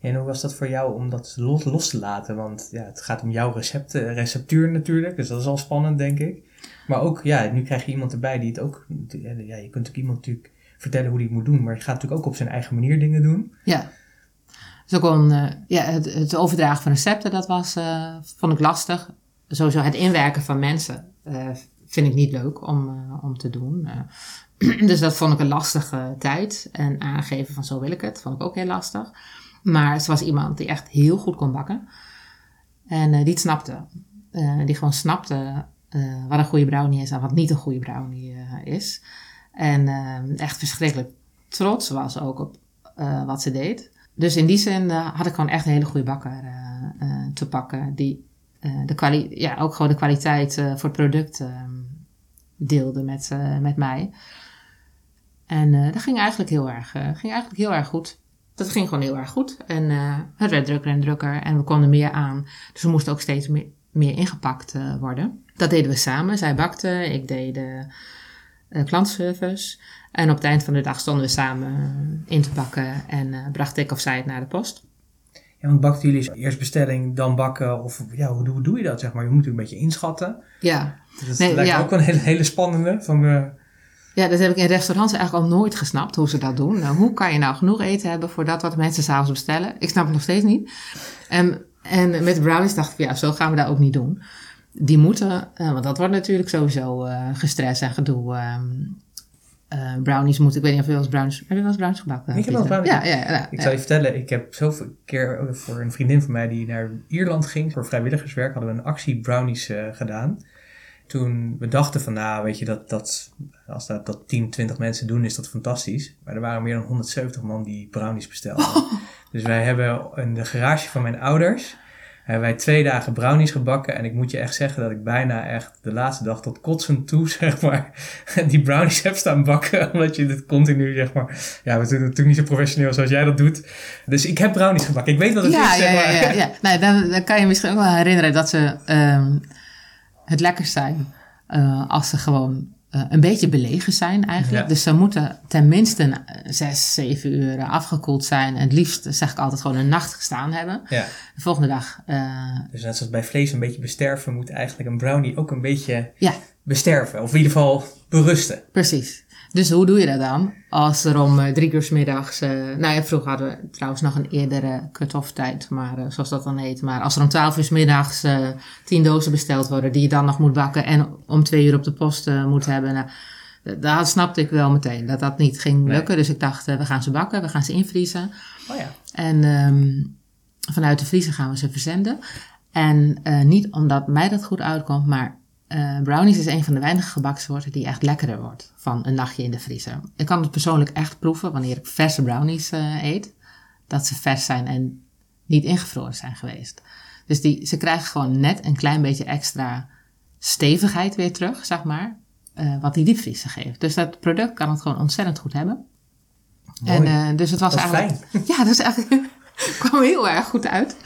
En hoe was dat voor jou om dat los, los te laten? Want ja, het gaat om jouw recepten, receptuur natuurlijk, dus dat is al spannend, denk ik. Maar ook, ja, nu krijg je iemand erbij die het ook... Ja, je kunt ook iemand natuurlijk vertellen hoe hij het moet doen, maar je gaat natuurlijk ook op zijn eigen manier dingen doen. Ja. Dus ook een, uh, ja, het, het, overdragen van recepten, dat was, uh, vond ik lastig. Sowieso het inwerken van mensen vind ik niet leuk om, om te doen. dus dat vond ik een lastige tijd. En aangeven van zo wil ik het, vond ik ook heel lastig. Maar ze was iemand die echt heel goed kon bakken. En die het snapte. die gewoon snapte uh, wat een goede brownie is en wat niet een goede brownie is. En echt verschrikkelijk trots was ook op wat ze deed. Dus in die zin had ik gewoon echt een hele goede bakker te pakken. Die de ja, ook gewoon de kwaliteit voor het product ehm, deelde met, met mij. En dat ging eigenlijk heel erg, ging eigenlijk heel erg goed. Dat ging gewoon heel erg goed. En het werd drukker en drukker en we konden meer aan. Dus we moesten ook steeds meer, meer ingepakt worden. Dat deden we samen. Zij bakte, ik deed de uh, klantservice. En op het eind van de dag stonden we samen in te bakken en bracht ik of zij het naar de post. Ja, want bakten jullie eerst bestelling, dan bakken? Of ja, hoe, hoe doe je dat, zeg maar? Je moet natuurlijk een beetje inschatten. Ja. Dat nee, lijkt ja. ook wel een hele, hele spannende. Van. Ja, dat heb ik in restaurants eigenlijk al nooit gesnapt, hoe ze dat doen. Nou, hoe kan je nou genoeg eten hebben voor dat wat mensen s'avonds bestellen? Ik snap het nog steeds niet. Um, en met brownies dacht ik, ja, zo gaan we dat ook niet doen die moeten, uh, want dat wordt natuurlijk sowieso uh, gestrest en gedoe. Um, uh, brownies moeten, ik weet niet of je wel eens brownies, heb je wel eens brownies gebakken? Ik heb wel eens brownies ja, ja, ja, Ik zal je vertellen, ik heb zoveel keer voor een vriendin van mij die naar Ierland ging voor vrijwilligerswerk, hadden we een actie brownies gedaan. Toen we dachten van, nou weet je, dat, dat, als dat, dat 10, 20 mensen doen is dat fantastisch. Maar er waren meer dan 170 man die brownies bestelden. Oh. Dus wij hebben in de garage van mijn ouders hebben wij twee dagen brownies gebakken. En ik moet je echt zeggen dat ik bijna echt de laatste dag tot kotsen toe, zeg maar, die brownies heb staan bakken. Omdat je dit continu, zeg maar, ja, we doen het natuurlijk niet zo professioneel zoals jij dat doet. Dus ik heb brownies gebakken. Ik weet wat het ja, is, ja, zeg maar. Ja, ja, ja. Nou, dan, dan, kan je misschien ook wel herinneren dat ze um, het lekkerst zijn uh, als ze gewoon uh, een beetje belegen zijn eigenlijk. Ja. Dus ze moeten tenminste zes, zeven uur afgekoeld zijn. En het liefst, zeg ik altijd, gewoon een nacht gestaan hebben. Ja. De volgende dag... Uh, dus net zoals bij vlees een beetje besterven... moet eigenlijk een brownie ook een beetje ja. besterven. Of in ieder geval berusten. Precies. Dus hoe doe je dat dan? Als er om uh, drie uur s middags... Uh, nou ja, vroeger hadden we trouwens nog een eerdere cut-off tijd. Maar uh, zoals dat dan heet. Maar als er om twaalf uur s middags tien dozen besteld worden... die je dan nog moet bakken... en om twee uur op de post moet hebben... Nou, daar snapte ik wel meteen dat dat niet ging lukken. Nee. Dus ik dacht, we gaan ze bakken, we gaan ze invriezen. Oh ja. En um, vanuit de vriezer gaan we ze verzenden. En niet omdat mij dat goed uitkomt, maar uh, brownies is een van de weinige gebaksoorten die echt lekkerder wordt van een nachtje in de vriezer. Ik kan het persoonlijk echt proeven wanneer ik verse brownies uh, eet, dat ze vers zijn en niet ingevroren zijn geweest. Dus die, ze krijgen gewoon net een klein beetje extra stevigheid weer terug, zeg maar, uh, wat die diepvriezer geeft. Dus dat product kan het gewoon ontzettend goed hebben. Mooi. En, dus het was dat eigenlijk. Fijn. Ja, dus eigenlijk kwam heel erg goed uit.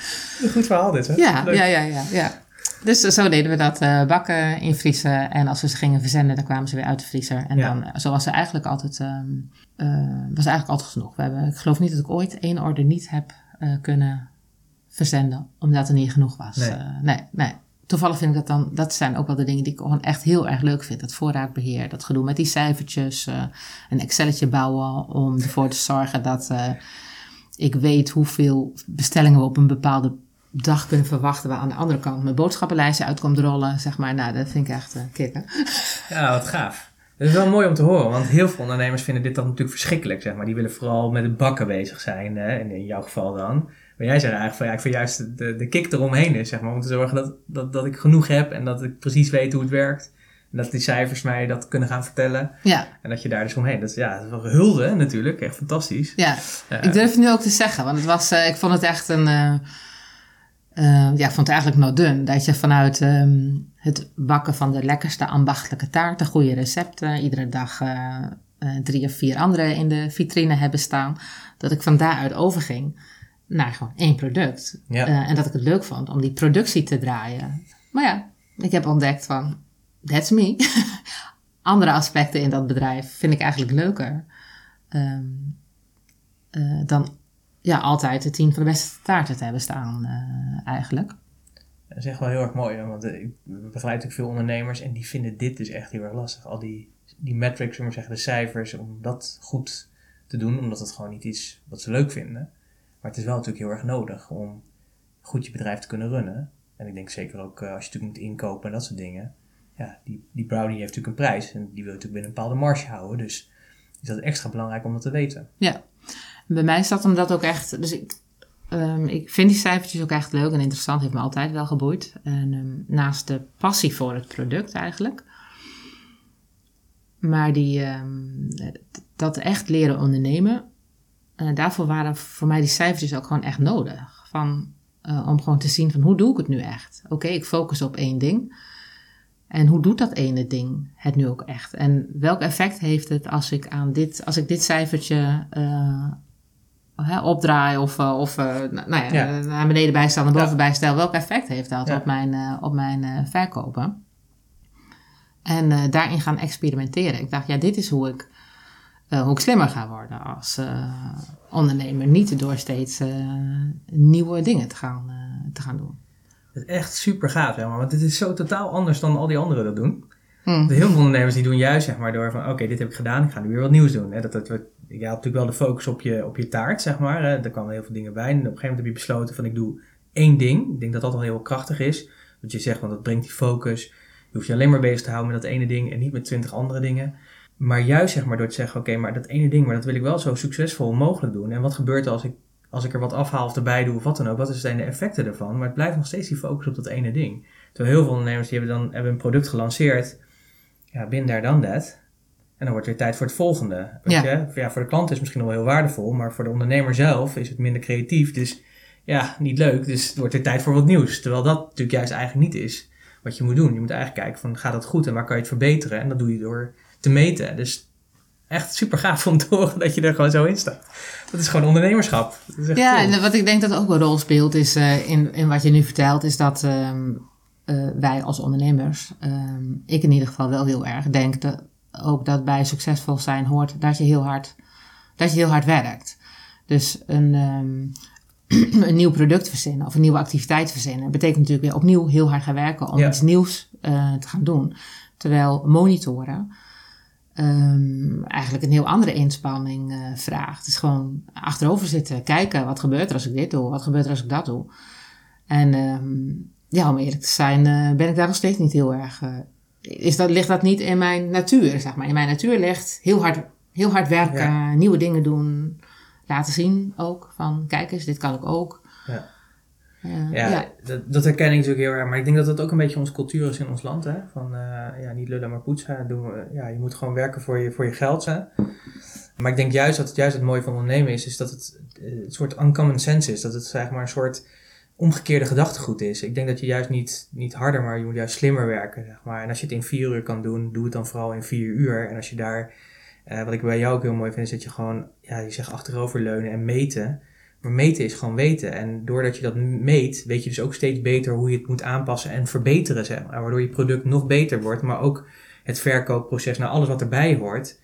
Een goed verhaal dit, hè? Ja, ja, ja, ja, ja. Dus zo deden we dat uh, bakken, invriezen. En als we ze gingen verzenden, dan kwamen ze weer uit de vriezer. En ja. dan, zo was er eigenlijk altijd, um, uh, was eigenlijk altijd genoeg. We hebben, ik geloof niet dat ik ooit één order niet heb uh, kunnen verzenden, omdat er niet genoeg was. Nee. nee, nee. Toevallig vind ik dat dan, dat zijn ook wel de dingen die ik gewoon echt heel erg leuk vind. Dat voorraadbeheer, dat gedoe met die cijfertjes, een Excelletje bouwen om ervoor te zorgen dat ik weet hoeveel bestellingen we op een bepaalde dag kunnen verwachten waar aan de andere kant mijn boodschappenlijstje uit komt rollen. Zeg maar, nou, dat vind ik echt uh, kicken. Ja, wat gaaf. Dat is wel mooi om te horen, want heel veel ondernemers vinden dit dan natuurlijk verschrikkelijk, zeg maar. Die willen vooral met het bakken bezig zijn, hè? en in jouw geval dan. Maar jij zei eigenlijk van, ja, ik vind juist de, de kick eromheen is, zeg maar, om te zorgen dat, dat, dat ik genoeg heb en dat ik precies weet hoe het werkt. En dat die cijfers mij dat kunnen gaan vertellen. Ja. En dat je daar dus omheen. Dat is, ja, dat is wel hulde natuurlijk. Echt fantastisch. Ja, ik durf het nu ook te zeggen. Want het was, uh, ik vond het echt een... Uh, uh, ja, ik vond het eigenlijk nou dun. Dat je vanuit um, het bakken van de lekkerste ambachtelijke taarten, goede recepten, iedere dag drie of vier andere in de vitrine hebben staan. Dat ik van daaruit overging naar gewoon één product. Ja. en dat ik het leuk vond om die productie te draaien. Maar ja, ik heb ontdekt van that's me. Andere aspecten in dat bedrijf vind ik eigenlijk leuker. Um, dan ja, altijd de tien van de beste taarten te hebben staan, uh, eigenlijk. Dat is echt wel heel erg mooi, want uh, ik begeleid natuurlijk veel ondernemers en die vinden dit dus echt heel erg lastig. Al die, die metrics, zullen zeggen, de cijfers, om dat goed te doen, omdat het gewoon niet is wat ze leuk vinden. Maar het is wel natuurlijk heel erg nodig om goed je bedrijf te kunnen runnen. En ik denk zeker ook als je natuurlijk moet inkopen en dat soort dingen ja, die, die brownie heeft natuurlijk een prijs en die wil je natuurlijk binnen een bepaalde marge houden. Dus is dat extra belangrijk om dat te weten. Ja, bij mij dat omdat ook echt. Dus ik, um, ik vind die cijfertjes ook echt leuk en interessant, heeft me altijd wel geboeid. En um, naast de passie voor het product eigenlijk. Maar die, um, dat echt leren ondernemen, uh, daarvoor waren voor mij die cijfertjes ook gewoon echt nodig. Van, uh, om gewoon te zien van hoe doe ik het nu echt? Oké, ik focus op één ding. En hoe doet dat ene ding het nu ook echt? En welk effect heeft het als ik, aan dit, als ik dit cijfertje uh, opdraai of, uh, of uh, nou ja, ja, naar beneden bijstel, naar boven bijstel? Welk effect heeft dat op mijn, op mijn verkopen? En daarin gaan experimenteren. Ik dacht, ja, dit is hoe ik, hoe ik slimmer ga worden als ondernemer. Niet door steeds nieuwe dingen te gaan, te gaan doen. Het is echt super gaaf, maar. Want dit is zo totaal anders dan al die anderen dat doen. De heel veel ondernemers die doen juist, zeg maar, door van... Oké, okay, dit heb ik gedaan, ik ga nu weer wat nieuws doen. Hè. Dat, dat, je had natuurlijk wel de focus op je, op je taart, zeg maar. Hè. Daar kwamen heel veel dingen bij. En op een gegeven moment heb je besloten van... Ik doe één ding. Ik denk dat dat al heel krachtig is. Dat je zegt, want dat brengt die focus. Je hoeft je alleen maar bezig te houden met dat ene ding... en niet met twintig andere dingen. Maar juist, zeg maar, door te zeggen... Oké, maar dat ene ding, maar dat wil ik wel zo succesvol mogelijk doen. En wat gebeurt er als ik als ik er wat afhaal of erbij doe of wat dan ook, wat zijn de effecten ervan? Maar het blijft nog steeds die focus op dat ene ding. Terwijl heel veel ondernemers die hebben dan hebben een product gelanceerd, ja, bin daar dan dat. En dan wordt weer tijd voor het volgende. Weet ja. Je? ja, voor de klant is het misschien wel heel waardevol, maar voor de ondernemer zelf is het minder creatief. Dus ja, niet leuk. Dus het wordt weer tijd voor wat nieuws. Terwijl dat natuurlijk juist eigenlijk niet is wat je moet doen. Je moet eigenlijk kijken van gaat dat goed en waar kan je het verbeteren? En dat doe je door te meten. Dus echt super gaaf om te horen dat je er gewoon zo in staat. Dat is gewoon ondernemerschap. Is ja, cool. en wat ik denk dat ook een rol speelt is uh, in, in wat je nu vertelt, is dat um, uh, wij als ondernemers, um, ik in ieder geval wel heel erg denk dat ook dat bij succesvol zijn hoort dat je heel hard, dat je heel hard werkt. Dus een, um, een nieuw product verzinnen of een nieuwe activiteit verzinnen betekent natuurlijk weer opnieuw heel hard gaan werken om ja. iets nieuws uh, te gaan doen. Terwijl monitoren um, eigenlijk een heel andere inspanning uh, vraagt. Het is gewoon achterover zitten, kijken wat gebeurt er als ik dit doe, wat gebeurt er als ik dat doe. En um, ja, om eerlijk te zijn, uh, ben ik daar nog steeds niet heel erg. Is dat, ligt dat niet in mijn natuur, zeg maar. In mijn natuur ligt heel hard, heel hard werken, ja. nieuwe dingen doen, laten zien ook. Van kijk eens, dit kan ik ook. Ja. Uh, ja, ja. Dat, dat, herken ik natuurlijk heel erg. Maar ik denk dat dat ook een beetje onze cultuur is in ons land. Hè? Van uh, ja, niet lullen maar poetsen. Doen we, ja, je moet gewoon werken voor je, voor je geld. Hè? Maar ik denk juist dat het juist het mooie van ondernemen is, is dat het een soort uncommon sense is. Dat het zeg maar een soort omgekeerde gedachtegoed is. Ik denk dat je juist niet, niet harder, maar je moet juist slimmer werken. Zeg maar. En als je het in vier uur kan doen, doe het dan vooral in vier uur. En als je daar, uh, wat ik bij jou ook heel mooi vind, is dat je gewoon, ja, je zegt achteroverleunen en meten. Maar meten is gewoon weten. En doordat je dat meet, weet je dus ook steeds beter hoe je het moet aanpassen en verbeteren. Zeg maar. Waardoor je product nog beter wordt, maar ook het verkoopproces, nou alles wat erbij hoort.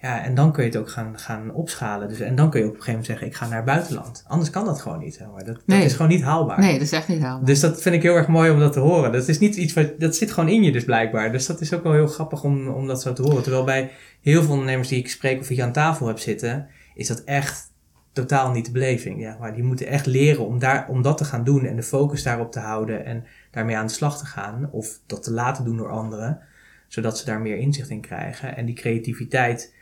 Ja, en dan kun je het ook gaan, gaan opschalen. Dus, en dan kun je op een gegeven moment zeggen, ik ga naar het buitenland. Anders kan dat gewoon niet. Zeg maar. dat, dat nee. is gewoon niet haalbaar. Nee, dat is echt niet haalbaar. Dus dat vind ik heel erg mooi om dat te horen. Dat is niet iets wat, dat zit gewoon in je dus blijkbaar. Dus dat is ook wel heel grappig om, om dat zo te horen. Terwijl bij heel veel ondernemers die ik spreek of die ik aan tafel heb zitten, is dat echt totaal niet de beleving. Ja, maar die moeten echt leren om, daar, om dat te gaan doen en de focus daarop te houden en daarmee aan de slag te gaan. Of dat te laten doen door anderen, zodat ze daar meer inzicht in krijgen. En die creativiteit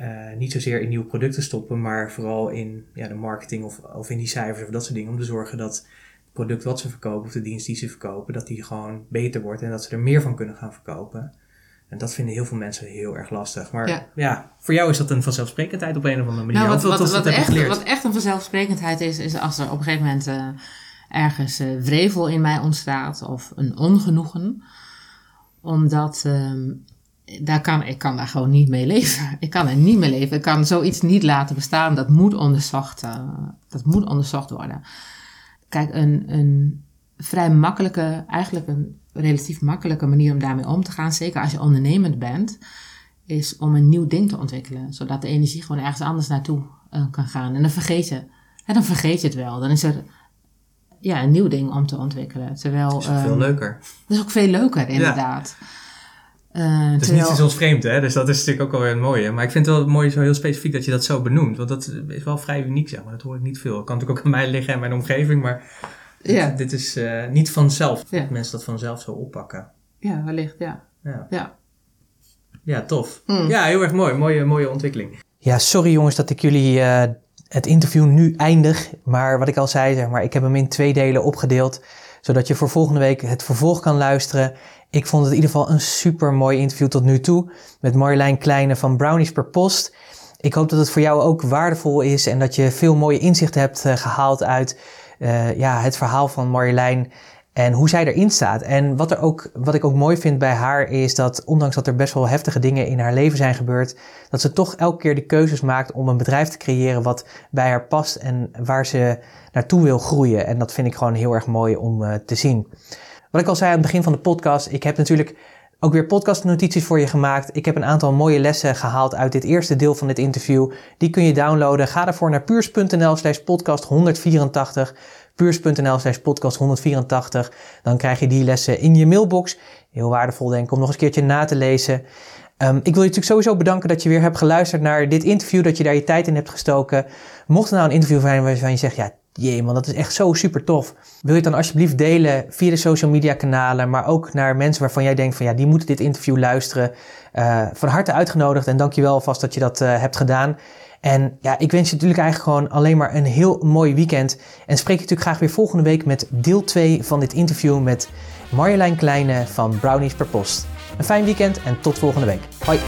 uh, niet zozeer in nieuwe producten stoppen, maar vooral in ja, de marketing of, of in die cijfers of dat soort dingen. Om te zorgen dat het product wat ze verkopen of de dienst die ze verkopen, dat die gewoon beter wordt en dat ze er meer van kunnen gaan verkopen. En dat vinden heel veel mensen heel erg lastig. Maar ja, voor jou is dat een vanzelfsprekendheid op een of andere manier. Nou, wat, wat, wat, echt, wat echt een vanzelfsprekendheid is, is als er op een gegeven moment uh, ergens uh, wrevel in mij ontstaat of een ongenoegen. Omdat uh, daar kan, ik kan daar gewoon niet mee leven. Ik kan er niet mee leven. Ik kan zoiets niet laten bestaan. Dat moet onderzocht, uh, dat moet onderzocht worden. Kijk, een, een vrij makkelijke, eigenlijk een relatief makkelijke manier om daarmee om te gaan, zeker als je ondernemend bent, is om een nieuw ding te ontwikkelen. Zodat de energie gewoon ergens anders naartoe uh, kan gaan. En dan vergeet je. En dan vergeet je het wel. Dan is er ja, een nieuw ding om te ontwikkelen. Terwijl, dat is ook um, veel leuker. Dat is ook veel leuker, inderdaad. Ja. Uh, het is terwijl... niet zoals vreemd, hè? Dus dat is natuurlijk ook wel weer een mooie. Maar ik vind het wel mooi, zo heel specifiek dat je dat zo benoemt. Want dat is wel vrij uniek, zeg maar. Dat hoor ik niet veel. Dat kan natuurlijk ook aan mij liggen en mijn omgeving, maar ja. dit, dit is uh, niet vanzelf. Dat mensen dat vanzelf zo oppakken. Ja, wellicht, ja. Ja, ja. ja tof. Mm. Ja, heel erg mooi. Mooie, mooie ontwikkeling. Ja, sorry jongens dat ik jullie uh, het interview nu eindig. Maar wat ik al zei, zeg maar, ik heb hem in twee delen opgedeeld. Zodat je voor volgende week het vervolg kan luisteren. Ik vond het in ieder geval een super mooi interview tot nu toe. Met Marjolein Kleine van Brownies per Post. Ik hoop dat het voor jou ook waardevol is en dat je veel mooie inzichten hebt uh, gehaald uit uh, ja, het verhaal van Marjolein en hoe zij erin staat. En wat, er ook, wat ik ook mooi vind bij haar is dat, ondanks dat er best wel heftige dingen in haar leven zijn gebeurd, dat ze toch elke keer de keuzes maakt om een bedrijf te creëren wat bij haar past en waar ze naartoe wil groeien. En dat vind ik gewoon heel erg mooi om uh, te zien. Wat ik al zei aan het begin van de podcast, ik heb natuurlijk ook weer podcastnotities voor je gemaakt. Ik heb een aantal mooie lessen gehaald uit dit eerste deel van dit interview. Die kun je downloaden. Ga daarvoor naar puurs.nl slash podcast 184. Puurs.nl slash podcast 184. Dan krijg je die lessen in je mailbox. Heel waardevol denk ik om nog eens een keertje na te lezen. Um, ik wil je natuurlijk sowieso bedanken dat je weer hebt geluisterd naar dit interview, dat je daar je tijd in hebt gestoken. Mocht er nou een interview zijn waarvan je zegt, ja, Jee man, dat is echt zo super tof. Wil je het dan alsjeblieft delen via de social media kanalen, maar ook naar mensen waarvan jij denkt van ja, die moeten dit interview luisteren. Uh, van harte uitgenodigd en dankjewel alvast dat je dat uh, hebt gedaan. En ja, ik wens je natuurlijk eigenlijk gewoon alleen maar een heel mooi weekend. En spreek je natuurlijk graag weer volgende week met deel 2 van dit interview met Marjolein Kleine van Brownies per Post. Een fijn weekend en tot volgende week. Hoi!